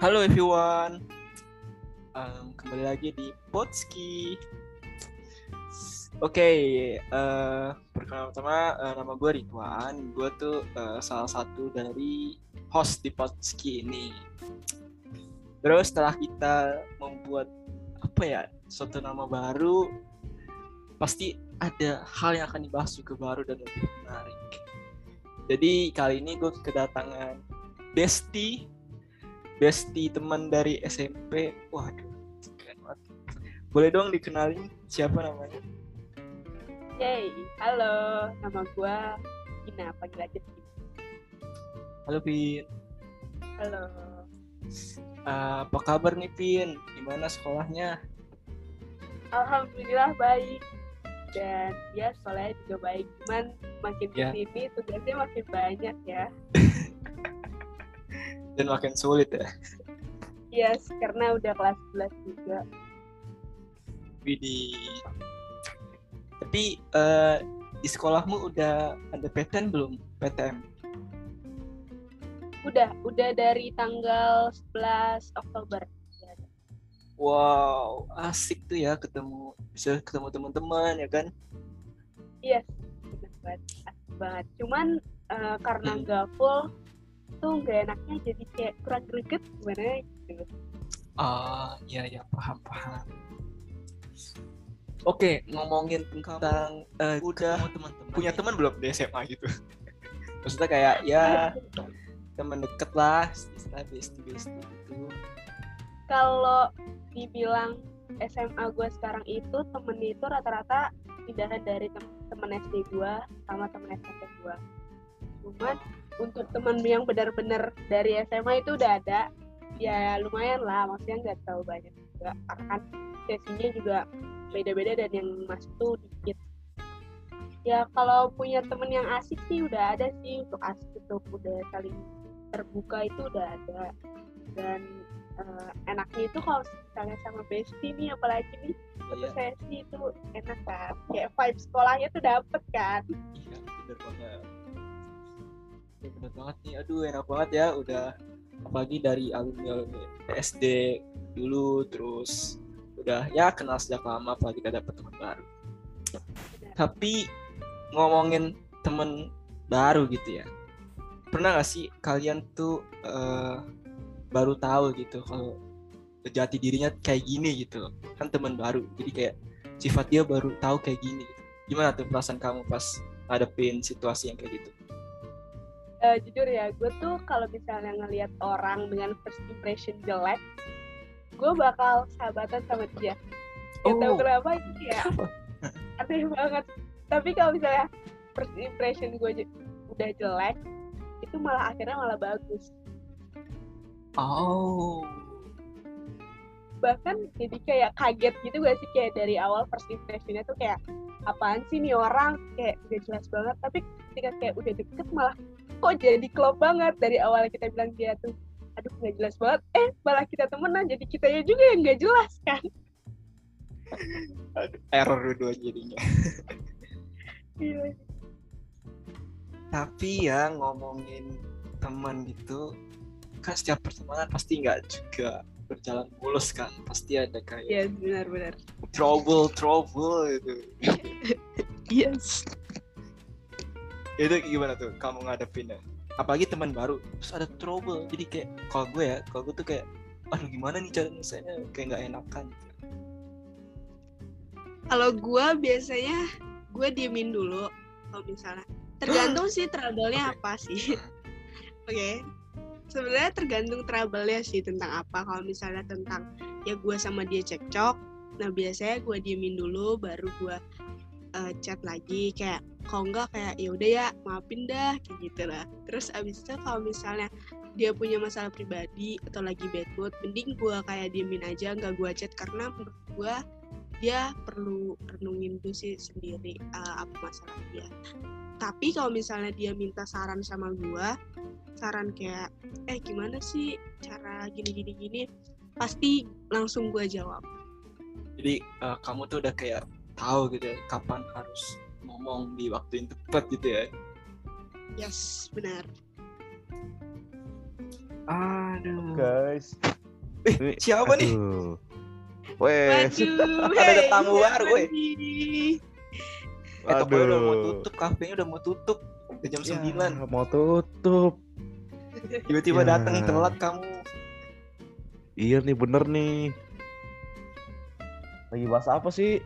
Halo everyone, um, kembali lagi di Potski. Oke, okay, uh, pertama uh, nama gue Ridwan. Gue tuh uh, salah satu dari host di Potski ini. Terus setelah kita membuat apa ya suatu nama baru, pasti ada hal yang akan dibahas juga baru dan lebih menarik. Jadi kali ini gue kedatangan Besti, Besti teman dari SMP. Waduh, keren banget. Boleh dong dikenalin siapa namanya? Hey, halo, nama gue Gina, panggil aja Gina. Halo Pin. Halo. Uh, apa kabar nih Pin? Gimana sekolahnya? Alhamdulillah baik. Dan ya sekolahnya juga baik. Cuman makin Ya. ke sini tugasnya makin banyak ya. Dan makin sulit ya. Yes, karena udah kelas 11 juga. Widih. Tapi eh, di sekolahmu udah ada PTN belum? PTM? Udah, udah dari tanggal 11 Oktober. Wow, asik tuh ya ketemu bisa ketemu teman-teman ya kan? Yes, bener banget. Asik banget. Cuman eh, karena Hmm. nggak full, tuh nggak enaknya jadi kayak kurang greget gimana gitu. Ah, iya ya paham paham. Oke, ngomongin tentang eh, udah teman-teman punya teman belum di SMA gitu? Maksudnya kayak ya teman deket lah, istilah bestie bestie gitu. kalau dibilang SMA gue sekarang itu temennya itu rata-rata pindahan dari tem- temen SD gue sama temen SMP gue cuman untuk temen yang benar-benar dari SMA itu udah ada. Ya lumayan lah maksudnya nggak terlalu banyak juga karena kan sesinya juga beda-beda dan yang masuk tuh dikit. Ya kalau punya temen yang asik sih udah ada sih untuk asik untuk udah saling terbuka itu udah ada. Dan eh, enaknya itu kalau misalnya sama bestie nih apalagi nih satu Iya, sesi itu enak kan? Kayak vibe sekolahnya tuh dapet kan? Iya bener banget. Bener banget nih, aduh enak banget ya. Udah apalagi dari alumni alumni SD dulu terus udah ya kenal sejak lama apalagi udah dapet teman baru. Tapi ngomongin temen baru gitu ya, pernah gak sih kalian tuh eh, baru tahu gitu kalau jati dirinya kayak gini gitu? Kan teman baru jadi kayak sifat dia baru tahu kayak gini gitu. gimana tuh perasaan kamu pas ngadepin situasi yang kayak gitu Eh, jujur ya gue tuh kalau misalnya ngelihat orang dengan first impression jelek gue bakal sahabatan sama dia. Gak tahu Oh. kenapa itu ya aneh banget. Tapi kalau misalnya first impression gue udah jelek itu malah akhirnya malah bagus. Oh. Bahkan jadi kayak kaget gitu gak sih? Kayak dari awal first impressionnya tuh kayak apaan sih nih orang? Kayak udah jelas banget. Tapi ketika kayak udah deket malah kok jadi klop banget. Dari awal kita bilang dia tuh aduh nggak jelas banget. Eh malah kita temenan jadi kitanya juga yang nggak jelas kan? Aduh, error dua jadinya. Iya. tapi ya ngomongin teman gitu kan setiap pertemanan pasti nggak juga berjalan mulus kan? Pasti ada kayak Iya benar-benar. trouble trouble gitu yes itu gimana tuh kamu ngadepinnya apalagi teman baru terus ada trouble jadi kayak kalau gue ya kalau gue tuh kayak aduh gimana nih cara nyelesainnya kayak nggak enakan gitu. Kalau gue biasanya gue diemin dulu kalau misalnya tergantung sih trouble-nya Oke. apa sih. Oke. Sebenarnya tergantung trouble-nya sih tentang apa. Kalau misalnya tentang ya gue sama dia cekcok, nah biasanya gue diemin dulu baru gue eh, chat lagi kayak kalau enggak kayak ya udah ya maafin dah kayak gitu lah. Terus abis itu kalau misalnya dia punya masalah pribadi atau lagi bad mood, mending gue kayak diemin aja nggak gue chat karena menurut gue dia perlu renungin dulu sih sendiri uh, apa masalah dia. Tapi kalau misalnya dia minta saran sama gua, saran kayak eh gimana sih cara gini gini gini, pasti langsung gua jawab. jadi eh, kamu tuh udah kayak tahu gitu ya, kapan harus ngomong di waktu yang tepat gitu ya Yes, benar. Aduh. guys. Eh, siapa nih? Aduh. Wes. Waduh, Ada tamu baru, weh. nih? Eh, tokonya udah mau tutup, kafenya udah mau tutup. Udah jam Ya, 9. mau tutup. Tiba-tiba Ya. datang telat kamu. Iya nih bener nih. Lagi bahas apa sih?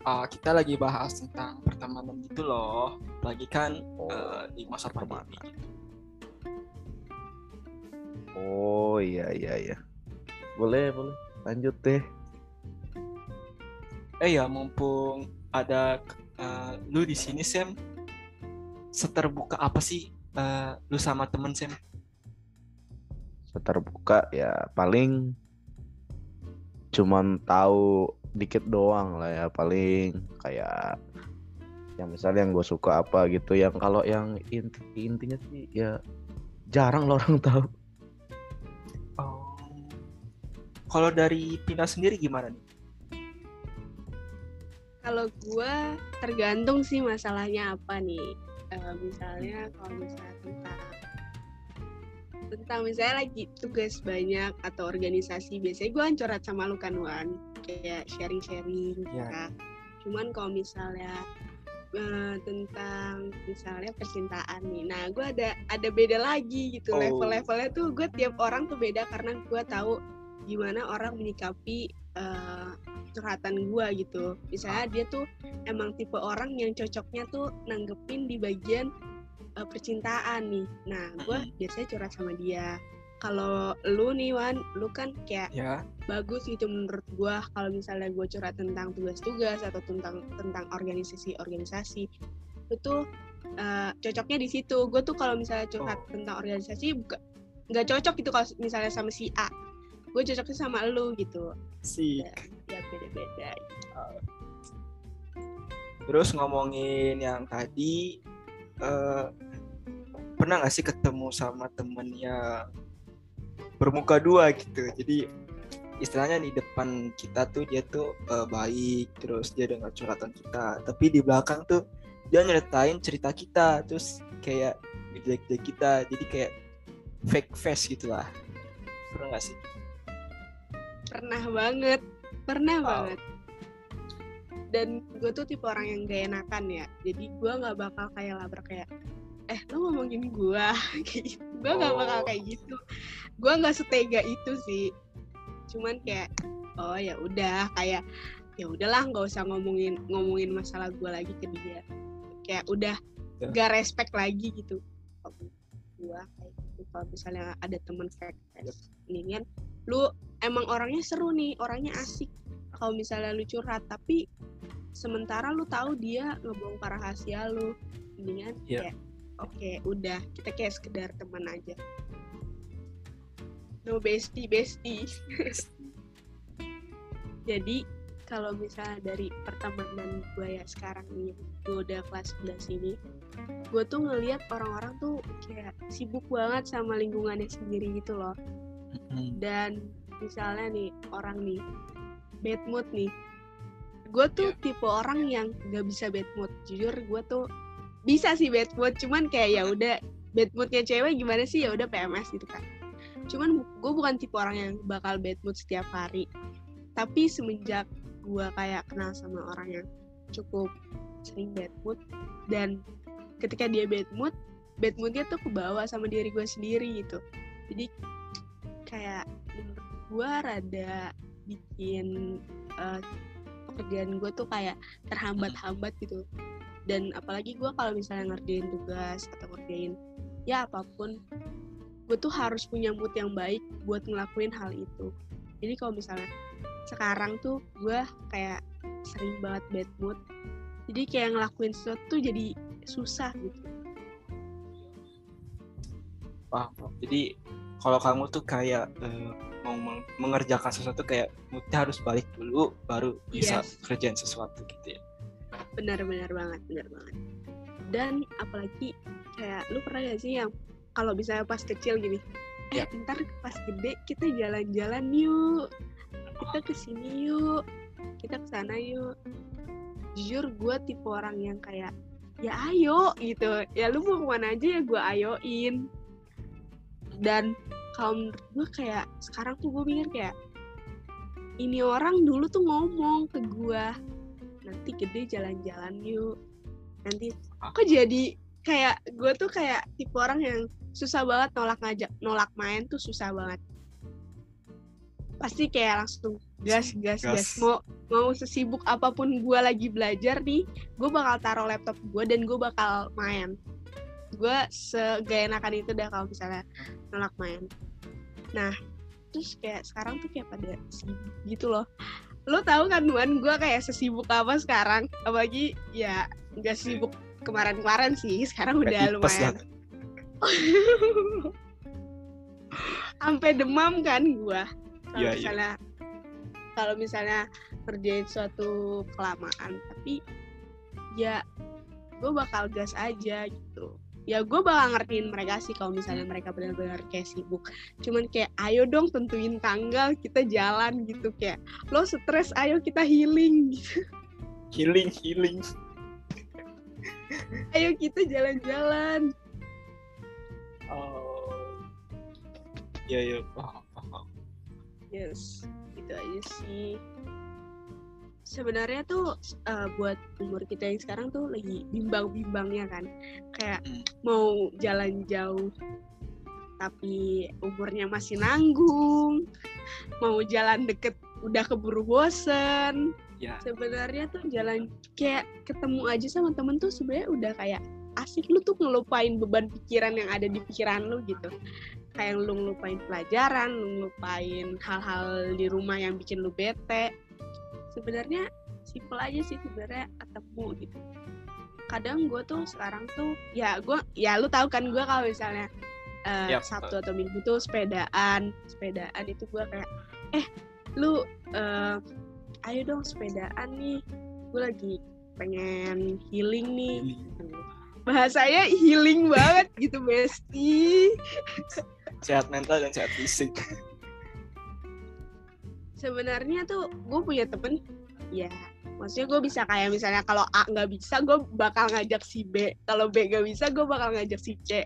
Ah, kita lagi bahas tentang pertemanan gitu loh. Lagi kan Oh, eh, di masa pandemi. gitu. oh iya iya iya. Boleh boleh. Lanjut deh. Eh ya, mumpung ada eh, lu di sini Sam, seterbuka apa sih eh, lu sama temen Sam? Terbuka ya paling cuman tahu dikit doang lah ya paling kayak yang misalnya yang gue suka apa gitu yang kalau yang inti intinya sih ya jarang lo orang tahu Oh. Kalau dari Pina sendiri gimana nih? Kalau gua tergantung sih masalahnya apa nih. Eh, misalnya kalau misalnya tentang tentang misalnya lagi tugas banyak atau organisasi biasanya gue curhat sama lu kan Wan kayak sharing-sharing Iya. ya. cuman kalau misalnya eh, tentang misalnya percintaan nih nah gue ada ada beda lagi gitu Oh. level-levelnya tuh gue tiap orang tuh beda karena gue tahu gimana orang menyikapi eh, curhatan gue gitu misalnya dia tuh emang tipe orang yang cocoknya tuh nanggepin di bagian eh, percintaan nih. Nah gue Mm-mm. biasanya curhat sama dia. Kalau lu nih Wan lu kan kayak Ya, bagus gitu menurut gua kalau misalnya gua curhat tentang tugas-tugas atau tentang tentang organisasi-organisasi. Itu eh, cocoknya di situ. Gue tuh kalau misalnya curhat Oh. tentang organisasi buka nggak cocok gitu kalau misalnya sama si A. Gue cocoknya sama lu gitu. Sih. ya beda-beda Terus ngomongin yang tadi, eh, pernah nggak sih ketemu sama temen yang bermuka dua gitu? Jadi istilahnya di depan kita tuh dia tuh eh, baik, terus dia dengar curhatan kita, tapi di belakang tuh dia nyeritain cerita kita, terus kayak jelek-jelek kita, jadi kayak fake face gitu lah. Pernah nggak sih? pernah banget pernah Oh. banget dan gue tuh tipe orang yang gak enakan ya. Jadi gue nggak bakal kayak labrak kayak eh lo ngomongin gue kayak gitu. Gue nggak bakal Oh. kayak gitu. Gue nggak setega itu sih. Cuman kayak oh ya udah. Kayak ya udahlah nggak usah ngomongin ngomongin masalah gue lagi ke dia. Kayak udah Ya. gak respect lagi gitu gue kayak gitu. Kalau misalnya ada temen fake face ini kan lu emang orangnya seru nih orangnya asik. Kalau misalnya lu curhat tapi sementara lu tahu dia ngebongkar rahasia lu. Mendingan Iya. kayak oke udah kita kayak sekedar teman aja. No bestie bestie. Jadi kalau misalnya dari pertemanan gue ya sekarang nih gue udah kelas 11 ini gue tuh ngelihat orang-orang tuh kayak sibuk banget sama lingkungannya sendiri gitu loh. Dan misalnya nih orang nih bad mood nih gue tuh tipe orang yang gak bisa bad mood jujur gue tuh bisa sih bad mood cuman kayak ya udah bad moodnya cewek gimana sih? Ya udah PMS gitu kan. Cuman gue bukan tipe orang yang bakal bad mood setiap hari. Tapi semenjak gue kayak kenal sama orang yang cukup sering bad mood dan ketika dia bad mood bad moodnya tuh kebawa sama diri gue sendiri gitu. Jadi kayak gue rada bikin eh, pekerjaan gue tuh kayak terhambat-hambat gitu. Dan apalagi gue kalau misalnya ngerjain tugas atau ngerjain ya apa pun gue tuh harus punya mood yang baik buat ngelakuin hal itu. Jadi kalau misalnya sekarang tuh gue kayak sering banget bad mood jadi kayak ngelakuin sesuatu tuh jadi susah gitu. Paham. Jadi kalau kamu tuh kayak eh, mau meng- mengerjakan sesuatu kayak moodnya harus balik dulu baru bisa Yes. kerjain sesuatu gitu ya. benar-benar banget benar banget dan apalagi kayak lu pernah gak sih yang kalau misalnya pas kecil gini eh Ya. ntar pas gede kita jalan-jalan yuk kita ke sini yuk kita ke sana yuk jujur gue tipe orang yang kayak ya ayo gitu ya lu mau ke mana aja ya gue ayoin dan kalau menurut gue kayak sekarang tuh gue mikir kayak ini orang dulu tuh ngomong ke gue nanti gede jalan-jalan yuk. Nanti kok jadi kayak gue tuh kayak tipe orang yang susah banget nolak ngajak nolak main tuh susah banget. Pasti kayak langsung gas gas gas, Gas. mau mau sesibuk apa pun gue lagi belajar nih gue bakal taruh laptop gue dan gue bakal main gue segaya enakan itu dah kalau misalnya nolak main. Nah terus kayak sekarang tuh kayak pada sibuk gitu loh. Lo tahu kan Wan gue kayak sesibuk apa sekarang? Apalagi ya nggak sibuk kemarin-kemarin sih sekarang udah lumayan. sampai demam kan gua. Kalau Iya, iya. misalnya kalau misalnya kerjain suatu kelamaan. Tapi ya gue bakal gas aja gitu ya gue bakal ngertiin mereka sih kalau misalnya mereka benar-benar kayak sibuk cuman kayak ayo dong tentuin tanggal kita jalan gitu kayak lo stres ayo kita healing gitu Healing, healing. ayo kita jalan-jalan Oh. Iya, iya, paham, paham. Yes, itu aja sih. Sebenarnya tuh eh, buat umur kita yang sekarang tuh lagi bimbang-bimbangnya kan. Kayak Hmm. mau jalan jauh tapi umurnya masih nanggung. Mau jalan deket udah keburu bosen. Ya. Sebenarnya tuh jalan kayak ketemu aja sama temen tuh sebenarnya udah kayak asik lu tuh ngelupain beban pikiran yang ada di pikiran lu gitu kayak lu ngelupain pelajaran, lu ngelupain hal-hal di rumah yang bikin lu bete. Sebenarnya simple aja sih sebenarnya ketemu gitu. Kadang gue tuh sekarang tuh ya gue ya lu tahu kan gue kalau misalnya eh, Yap. Sabtu atau Minggu tuh sepedaan, sepedaan itu gue kayak eh lu eh, ayo dong sepedaan nih, gue lagi pengen healing nih. Healing. Bahasanya healing banget gitu Besti. Sehat mental dan sehat fisik. Sebenarnya tuh gue punya temen ya maksudnya gue bisa kayak misalnya kalau A nggak bisa gue bakal ngajak si B. Kalau B nggak bisa gue bakal ngajak si C.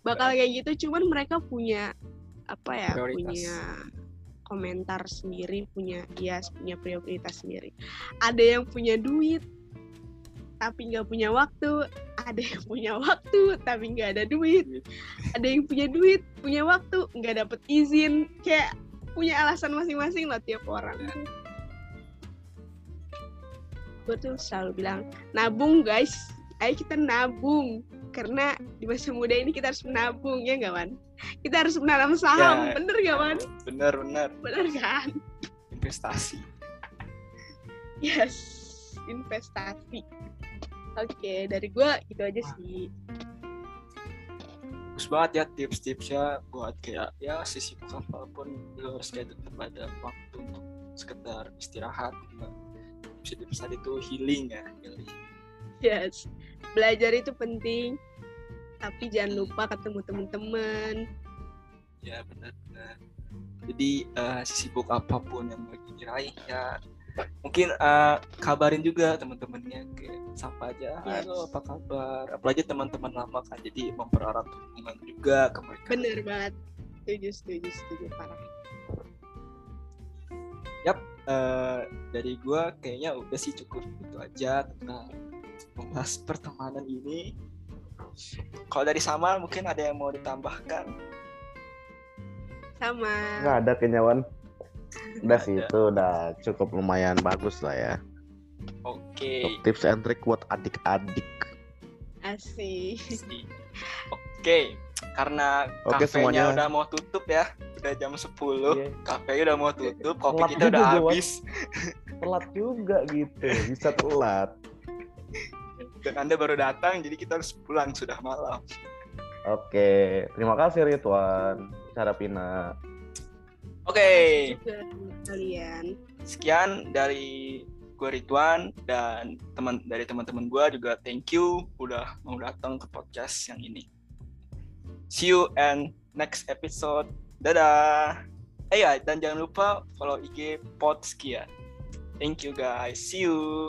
Bakal kayak gitu cuman mereka punya apa ya Prioritas. punya komentar sendiri punya ya punya prioritas sendiri. Ada yang punya duit tapi nggak punya waktu. Ada yang punya waktu tapi nggak ada duit. Ada yang punya duit punya waktu nggak dapet izin. Kayak punya alasan masing-masing lah tiap orang. Gue tuh selalu bilang nabung guys. Ayo kita nabung. Karena di masa muda ini kita harus menabung ya nggak Wan? Kita harus menanam saham Ya. bener gak Wan? Bener, bener. bener kan? Investasi. yes investasi. Oke dari gue gitu aja sih Bagus banget ya tips-tipsnya buat kayak ya sesibuk apa pun lu harus kayak tetap ada waktu untuk sekedar istirahat. Bisa dipesan itu healing ya, healing. yes belajar itu penting tapi jangan lupa ketemu teman-teman Ya benar-benar. Jadi eh, sesibuk apa pun yang lagi diraih ya mungkin eh, kabarin juga teman-temannya kayak sapa aja Yes. halo apa kabar? Apalagi teman-teman lama kan jadi mempererat hubungan juga ke mereka. Bener banget. Setuju setuju setuju parah. Eh, dari gua kayaknya udah sih cukup itu aja tentang membahas pertemanan ini. Kalau dari sama mungkin ada yang mau ditambahkan? Sama. Nggak ada kenyawan. Udah sih itu udah cukup lumayan bagus lah ya. oke Untuk Tips and trick buat adik-adik. asik Oke, karena Oke, kafenya semuanya. udah mau tutup ya. Udah jam 10. Iya. Kafe udah mau tutup, kopi Telat kita udah habis. Telat juga gitu, bisa telat. Dan Anda baru datang, jadi kita harus pulang sudah malam. Oke, terima kasih Ridwan, Sarapina. Oke, kalian sekian dari gue Ridwan dan teman dari teman-teman gue juga thank you udah mau datang ke podcast yang ini. See you and next episode. Dadah. Eh ya, dan jangan lupa follow IG Podski ya. Thank you guys. See you.